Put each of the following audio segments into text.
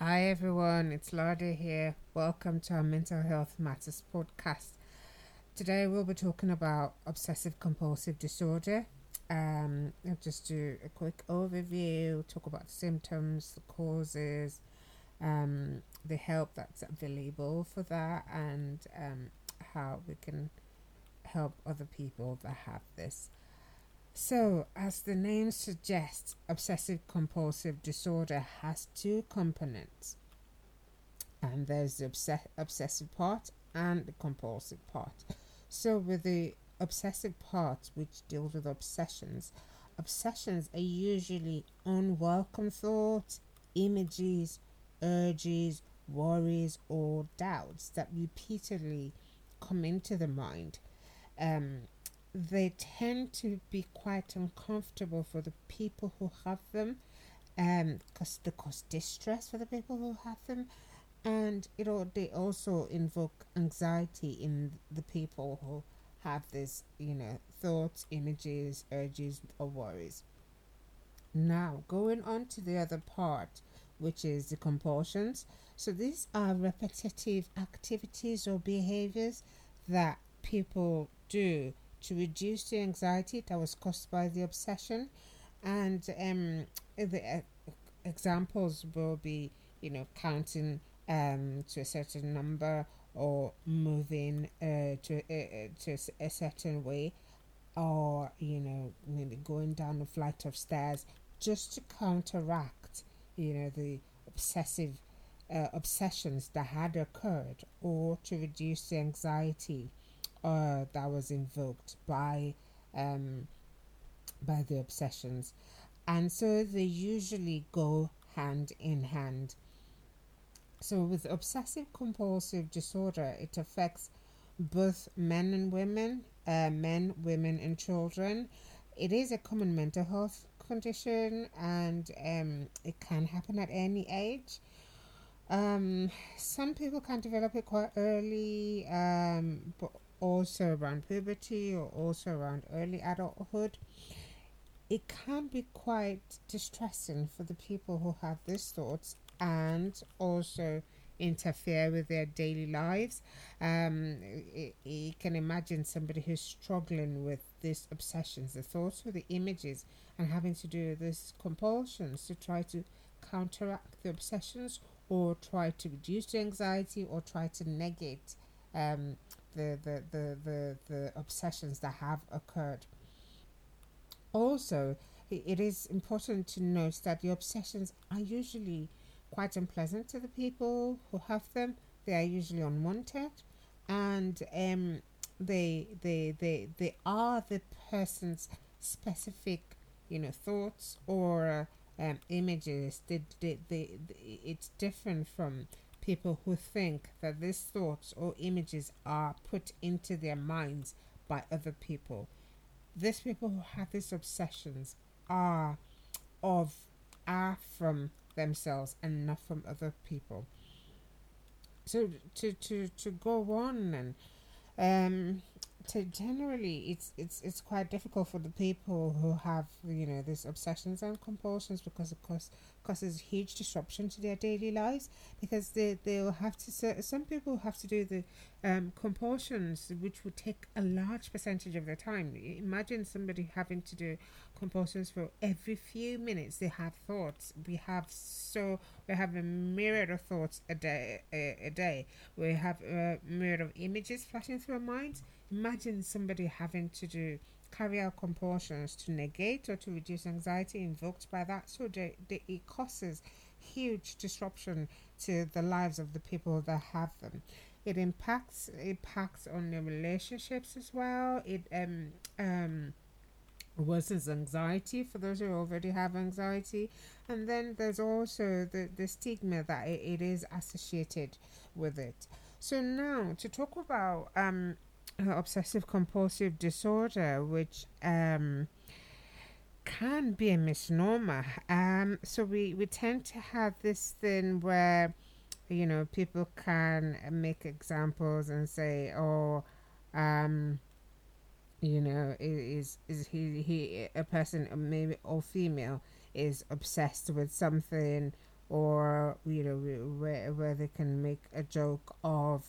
Hi everyone, it's Lada here. Welcome to our Mental Health Matters podcast. Today we'll be talking about obsessive compulsive disorder. Um, I'll just do a quick overview, talk about the symptoms, the causes, um, the help that's available for that, and um, how we can help other people that have this. So, as the name suggests, obsessive compulsive disorder has two components. And there's the obs- obsessive part and the compulsive part. So, with the obsessive part, which deals with obsessions, obsessions are usually unwelcome thoughts, images, urges, worries, or doubts that repeatedly come into the mind. Um, they tend to be quite uncomfortable for the people who have them um because they cause distress for the people who have them. And it all they also invoke anxiety in the people who have this you know thoughts images urges or worries. Now going on to the other part which is the compulsions. So these are repetitive activities or behaviors that people do to reduce the anxiety that was caused by the obsession. And um, the uh, examples will be, you know, counting um, to a certain number or moving uh, to, uh, to a certain way or, you know, maybe going down a flight of stairs just to counteract, you know, the obsessive uh, obsessions that had occurred or to reduce the anxiety uh, that was invoked by um, by the obsessions, and so they usually go hand in hand. So, with obsessive compulsive disorder, it affects both men and women, uh, men, women, and children. It is a common mental health condition and um, it can happen at any age. Um, some people can develop it quite early, um, but also around puberty or also around early adulthood, it can be quite distressing for the people who have these thoughts and also interfere with their daily lives. Um, you can imagine somebody who's struggling with these obsessions, the thoughts or the images, and having to do these compulsions to try to counteract the obsessions or try to reduce the anxiety or try to negate um, the, the, the, the, the obsessions that have occurred. Also, it is important to note that the obsessions are usually quite unpleasant to the people who have them. They are usually unwanted, and um, they they they they are the person's specific, you know, thoughts or um, images. They, they, they, they, it's different from people who think that these thoughts or images are put into their minds by other people. These people who have these obsessions are of are from themselves and not from other people. So to to to go on and um to generally it's it's it's quite difficult for the people who have you know these obsessions and compulsions because of course causes huge disruption to their daily lives because they they'll have to some people have to do the um, compulsions which would take a large percentage of their time. Imagine somebody having to do compulsions for every few minutes they have thoughts we have so we have a myriad of thoughts a day a, a day we have a myriad of images flashing through our minds Imagine somebody having to do carry out compulsions to negate or to reduce anxiety invoked by that. So they, they, it causes huge disruption to the lives of the people that have them. It impacts impacts on their relationships as well. It um um worsens anxiety for those who already have anxiety and then there's also the, the stigma that it, it is associated with it so now to talk about um obsessive compulsive disorder, which um, can be a misnomer. Um, so we, we tend to have this thing where, you know, people can make examples and say, oh, um, you know, is is he he a person maybe or female is obsessed with something, or you know, where where they can make a joke of,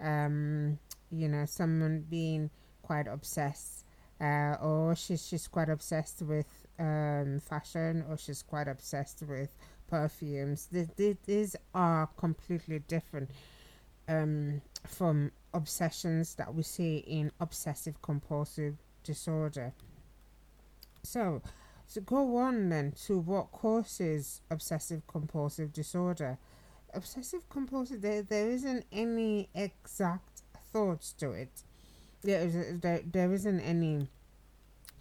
um, you know, someone being quite obsessed, uh, or she's she's quite obsessed with um, fashion, or she's quite obsessed with perfumes. These, these are completely different um, from obsessions that we see in obsessive compulsive disorder. So, to go on then to what causes obsessive compulsive disorder. Obsessive compulsive, there, there isn't any exact thoughts to it. There, there, there isn't any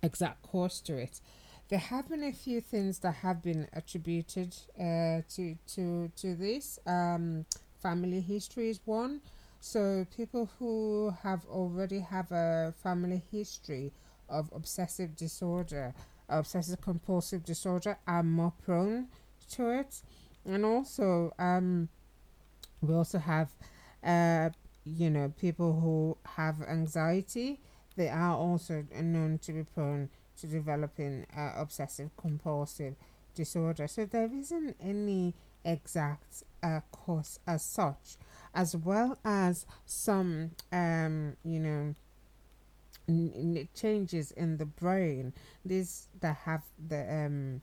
exact cause to it. There have been a few things that have been attributed uh, to to to this. Um, family history is one. So people who have already have a family history of obsessive disorder, obsessive compulsive disorder, are more prone to it, and also um, we also have uh, you know people who have anxiety. They are also known to be prone to developing uh, obsessive compulsive disorder. So there isn't any exact uh, cause as such, as well as some, um, you know, n- changes in the brain. These that have the um,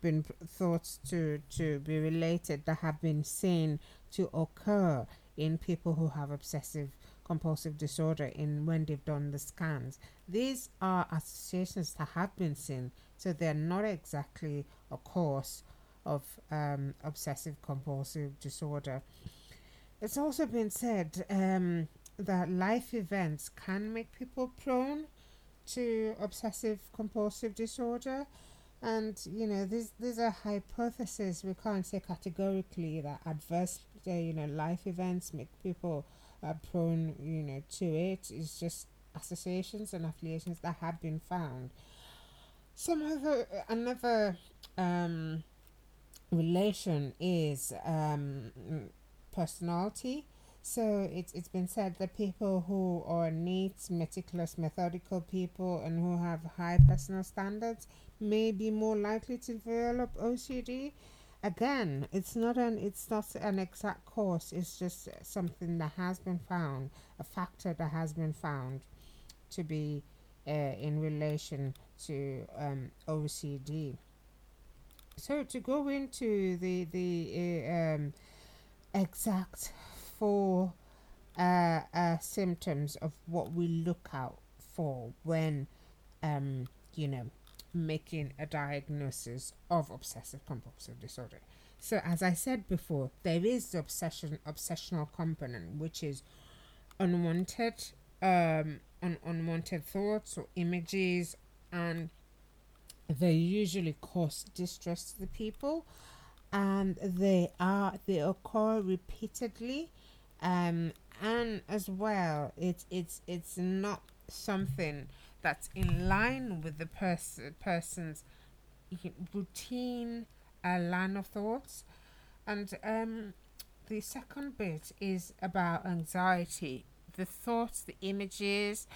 been thought to to be related that have been seen to occur in people who have obsessive compulsive disorder in when they've done the scans. These are associations that have been seen, so they're not exactly a cause of um, obsessive compulsive disorder. It's also been said um, that life events can make people prone to obsessive compulsive disorder. And you know, these are hypotheses. We can't say categorically that adverse, uh, you know, life events make people uh, prone, you know, to it. It's just associations and affiliations that have been found. Some other another um, relation is um, personality. So it's it's been said that people who are neat, meticulous, methodical people and who have high personal standards may be more likely to develop OCD. Again, it's not an it's not an exact cause. It's just something that has been found, a factor that has been found to be uh, in relation to um, OCD. So to go into the the uh, um, exact four uh, uh, symptoms of what we look out for when um, you know making a diagnosis of obsessive compulsive disorder. So as I said before, there is the obsession obsessional component, which is unwanted um un- unwanted thoughts or images and they usually cause distress to the people and they are they occur repeatedly um and as well it's it's it's not something that's in line with the person person's routine uh, line of thoughts. And um the second bit is about anxiety. The thoughts the images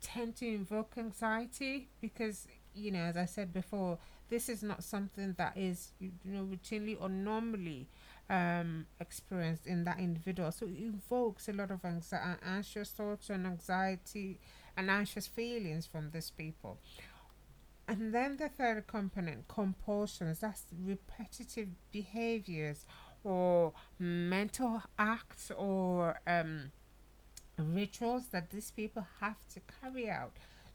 tend to invoke anxiety because you know, as I said before, this is not something that is, you know, routinely or normally um, experienced in that individual. So it evokes a lot of anxiety, anxious thoughts and anxiety and anxious feelings from these people. And then the third component, compulsions, that's repetitive behaviors or mental acts or um, rituals that these people have to carry out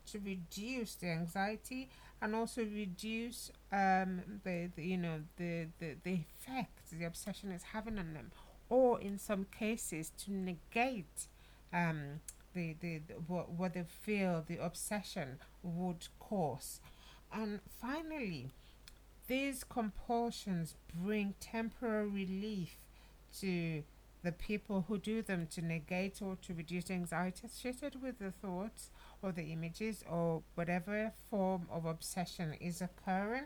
to reduce the anxiety and also reduce um, the, the you know the, the the effect the obsession is having on them. Or in some cases to negate um, the, the, the what, what they feel the obsession would cause. And finally these compulsions bring temporary relief to the people who do them to negate or to reduce anxiety associated with the thoughts the images or whatever form of obsession is occurring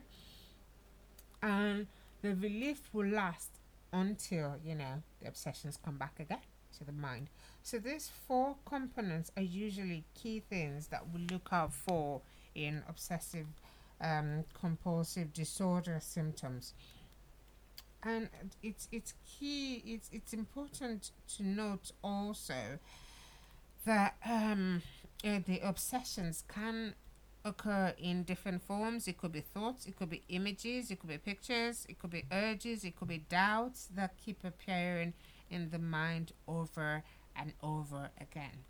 and the relief will last until you know the obsessions come back again to the mind so these four components are usually key things that we look out for in obsessive um, compulsive disorder symptoms and it's it's key. It's it's important to note also that um, uh, the obsessions can occur in different forms. It could be thoughts, it could be images, it could be pictures, it could be urges, it could be doubts that keep appearing in the mind over and over again.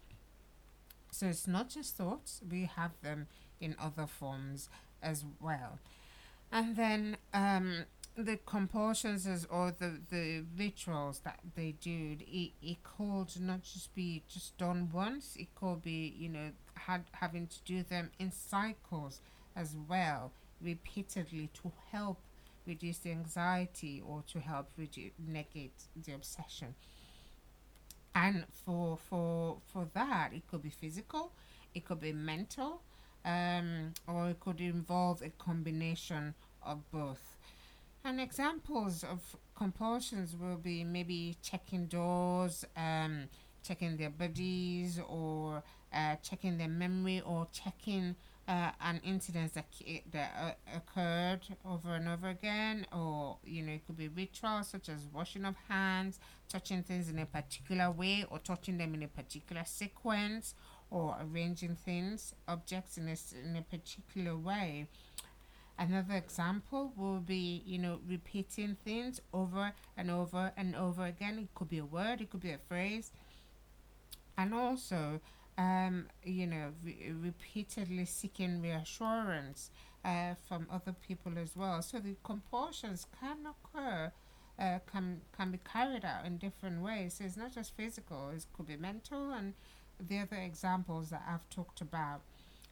So it's not just thoughts, we have them in other forms as well. And then um, the compulsions or the, the rituals that they do, it, it could not just be just done once, it could be, you know, had having to do them in cycles as well, repeatedly to help reduce the anxiety or to help reduce, negate the obsession. And for for for that, it could be physical, it could be mental, um, or it could involve a combination of both. And examples of compulsions will be maybe checking doors, um, checking their bodies, or uh, checking their memory, or checking uh, an incident that that uh, occurred over and over again, or you know, it could be rituals such as washing of hands, touching things in a particular way, or touching them in a particular sequence, or arranging things, objects in a, in a particular way. Another example will be, you know, repeating things over and over and over again. It could be a word, it could be a phrase. And also, um, you know, re- repeatedly seeking reassurance uh, from other people as well. So the compulsions can occur, uh, can can be carried out in different ways. So it's not just physical; it could be mental, and the other examples that I've talked about.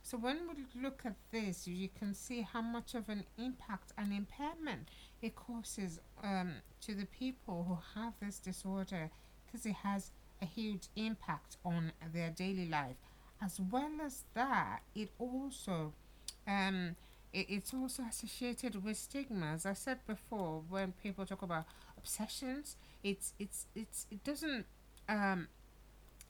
So when we look at this, you can see how much of an impact and impairment it causes um, to the people who have this disorder, because it has a huge impact on their daily life. As well as that, it also um, it, it's also associated with stigma. As I said before, when people talk about obsessions, it's it's it's it doesn't um,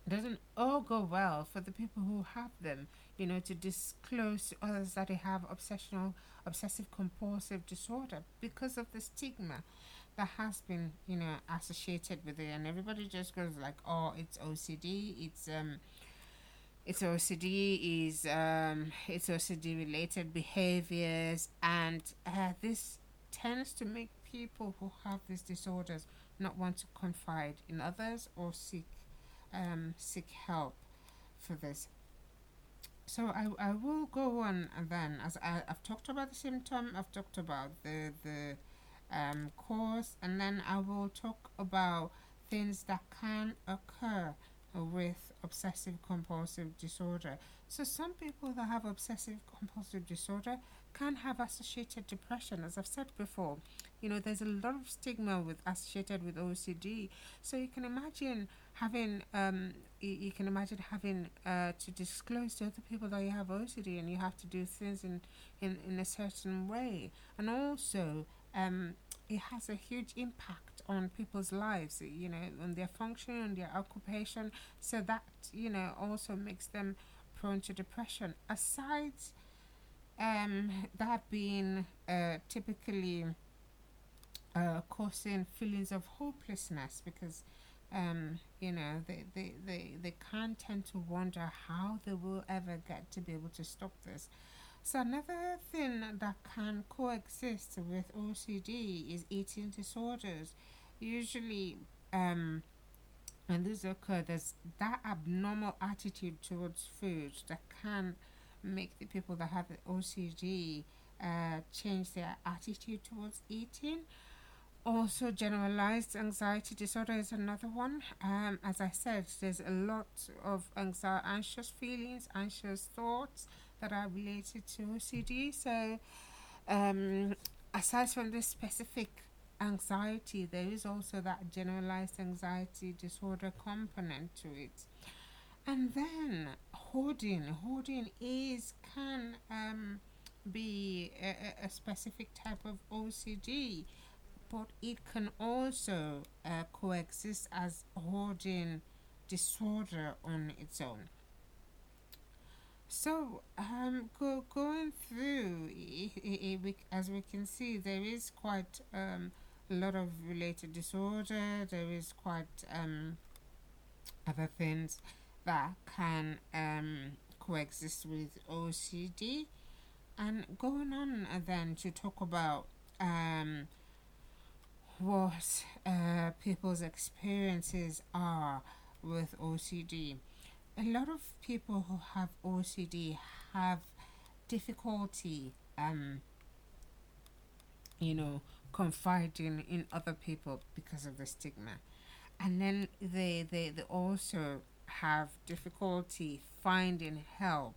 doesn't all go well for the people who have them you know, to disclose to others that they have obsessional, obsessive compulsive disorder because of the stigma that has been, you know, associated with it, and everybody just goes like, "Oh, it's OCD. It's um, it's OCD. Is um, it's OCD related behaviors, and uh, this tends to make people who have these disorders not want to confide in others or seek um, seek help for this so I, I will go on then as I, I've talked about the symptom I've talked about the the um, cause and then I will talk about things that can occur with obsessive compulsive disorder. So some people that have obsessive compulsive disorder can have associated depression as I've said before. You know there's a lot of stigma with associated with OCD so you can imagine having um you, you can imagine having uh to disclose to other people that you have OCD and you have to do things in in, in a certain way. And also um it has a huge impact on people's lives you know on their function on their occupation so that you know also makes them prone to depression aside um that being uh typically uh, causing feelings of hopelessness because um, you know, they, they, they, they can't tend to wonder how they will ever get to be able to stop this. So another thing that can coexist with OCD is eating disorders. Usually, um, and this occur, there's that abnormal attitude towards food that can make the people that have the OCD uh, change their attitude towards eating. Also generalized anxiety disorder is another one. Um, as i said there's a lot of anxiety anxious feelings anxious thoughts that are related to ocd so um, aside from this specific anxiety there is also that generalized anxiety disorder component to it and then hoarding hoarding is can um, be a, a specific type of ocd but it can also uh, coexist as hoarding disorder on its own. So, um, go, going through, it, it, it, as we can see, there is quite um, a lot of related disorder. There is quite um, other things that can um, coexist with OCD. And going on uh, then to talk about um, what uh, people's experiences are with OCD. A lot of people who have OCD have difficulty, um, you know, confiding in other people because of the stigma. And then they, they, they also have difficulty finding help,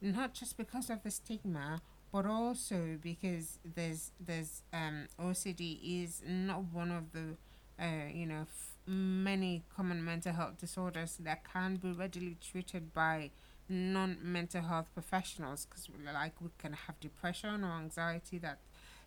not just because of the stigma, but also because there's there's um, OCD is not one of the uh, you know f- many common mental health disorders that can be readily treated by non mental health professionals because like we can have depression or anxiety that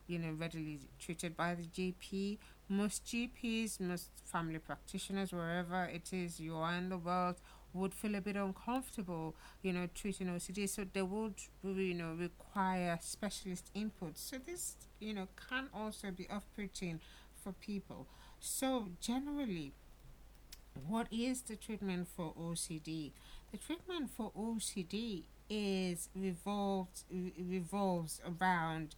you know readily treated by the GP most GPs most family practitioners wherever it is you are in the world would feel a bit uncomfortable, you know, treating OCD. So they would, you know, require specialist input. So this, you know, can also be off-putting for people. So generally, what is the treatment for OCD? The treatment for OCD is revolved revolves around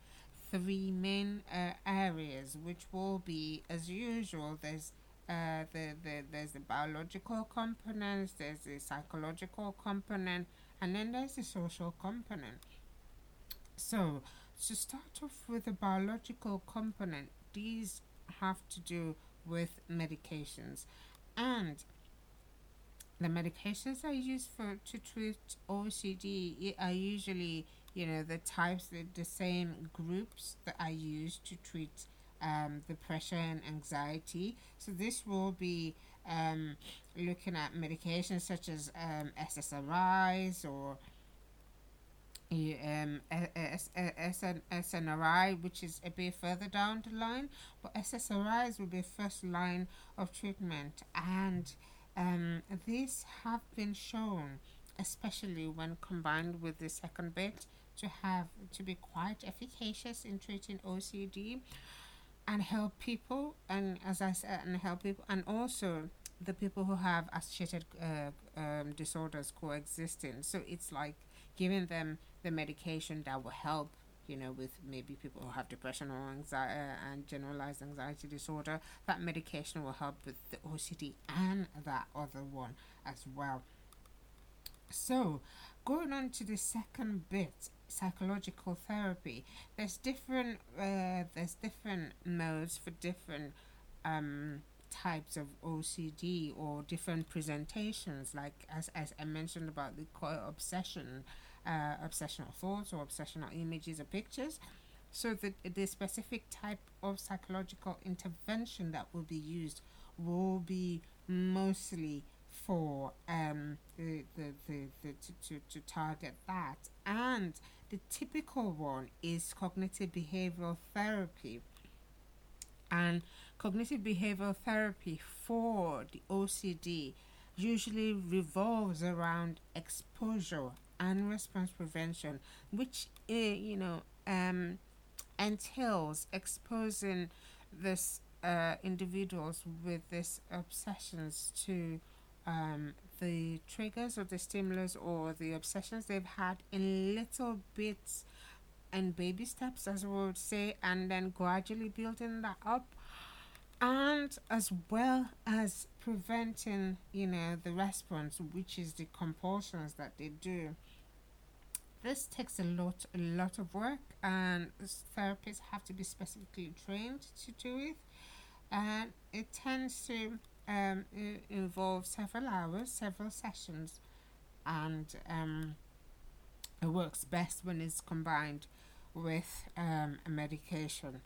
three main uh, areas, which will be as usual. There's uh, the, the, there's the biological components, there's the psychological component, and then there's the social component. So, to start off with the biological component, these have to do with medications. And the medications I use for to treat OCD are usually, you know, the types, the, the same groups that I use to treat um, depression and anxiety. So this will be um, looking at medications such as um, SSRIs or um, SNRI, which is a bit further down the line, but SSRIs will be first line of treatment, and um, these have been shown, especially when combined with the second bit, to have to be quite efficacious in treating OCD and help people and as i said and help people and also the people who have associated uh, um, disorders coexisting. So it's like giving them the medication that will help you know with maybe people who have depression or anxiety and generalized anxiety disorder. That medication will help with the ocd and that other one as well. So going on to the second bit psychological therapy. There's different uh, there's different modes for different um, types of OCD or different presentations. Like as, as I mentioned about the obsession uh, obsessional thoughts or obsessional images or pictures. So the, the specific type of psychological intervention that will be used will be mostly for um, the, the, the, the to, to, to target that. And the typical one is cognitive behavioral therapy. And cognitive behavioral therapy for the OCD usually revolves around exposure and response prevention, which uh, you know um, entails exposing this uh, individuals with these obsessions to um, the triggers or the stimulus or the obsessions they've had in little bits and baby steps, as we would say, and then gradually building that up. And as well as preventing, you know, the response, which is the compulsions that they do. This takes a lot, a lot of work, and therapists have to be specifically trained to do it. And it tends to um, it involves several hours, several sessions, and um, it works best when it's combined with um, a medication.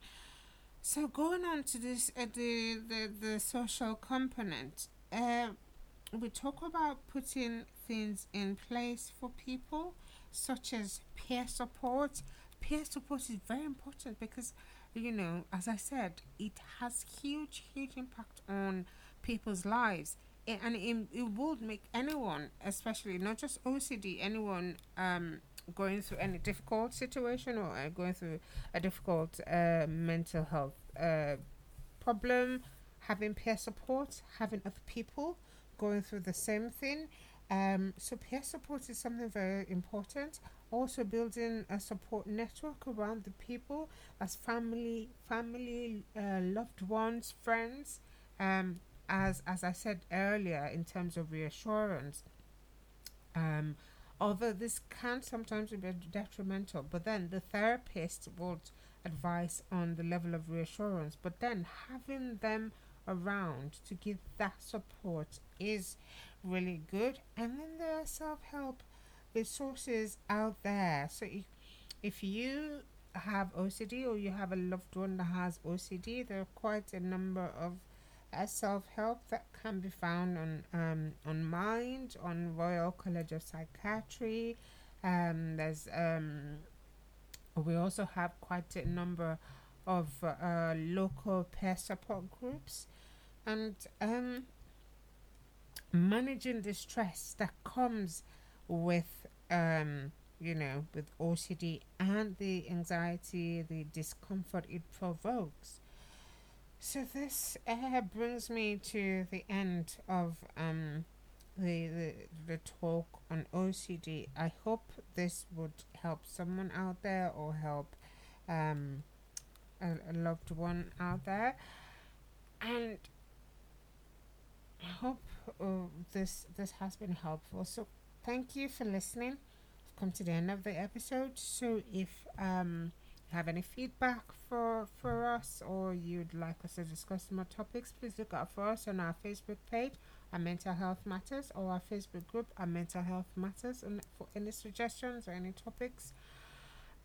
So going on to this, uh, the, the the social component, uh, we talk about putting things in place for people, such as peer support. Peer support is very important because, you know, as I said, it has huge, huge impact on people's lives and it, it would make anyone especially not just ocd anyone um, going through any difficult situation or uh, going through a difficult uh, mental health uh, problem, having peer support, having other people going through the same thing. Um, so peer support is something very important. Also building a support network around the people as family, family, uh, loved ones, friends. Um, as as I said earlier, in terms of reassurance. Um, although this can sometimes be detrimental, but then the therapist would advise on the level of reassurance. But then having them around to give that support is really good. And then there are self help resources out there. So if, if you have OCD or you have a loved one that has OCD, there are quite a number of self help that can be found on um, on Mind, on Royal College of Psychiatry. Um, there's um, we also have quite a number of uh, local peer support groups, and um, managing the stress that comes with um, you know with OCD and the anxiety, the discomfort it provokes. So this uh, brings me to the end of um, the, the the talk on OCD. I hope this would help someone out there or help um, a, a loved one out there, and I hope uh, this this has been helpful. So thank you for listening. I've come to the end of the episode. So if um have any feedback for for us or you'd like us to discuss more topics, please look out for us on our Facebook page, our Mental Health Matters, or our Facebook group, our Mental Health Matters, and for any suggestions or any topics.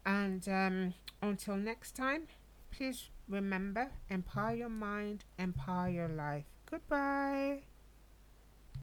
And um, until next time, please remember empower your mind, empower your life. Goodbye.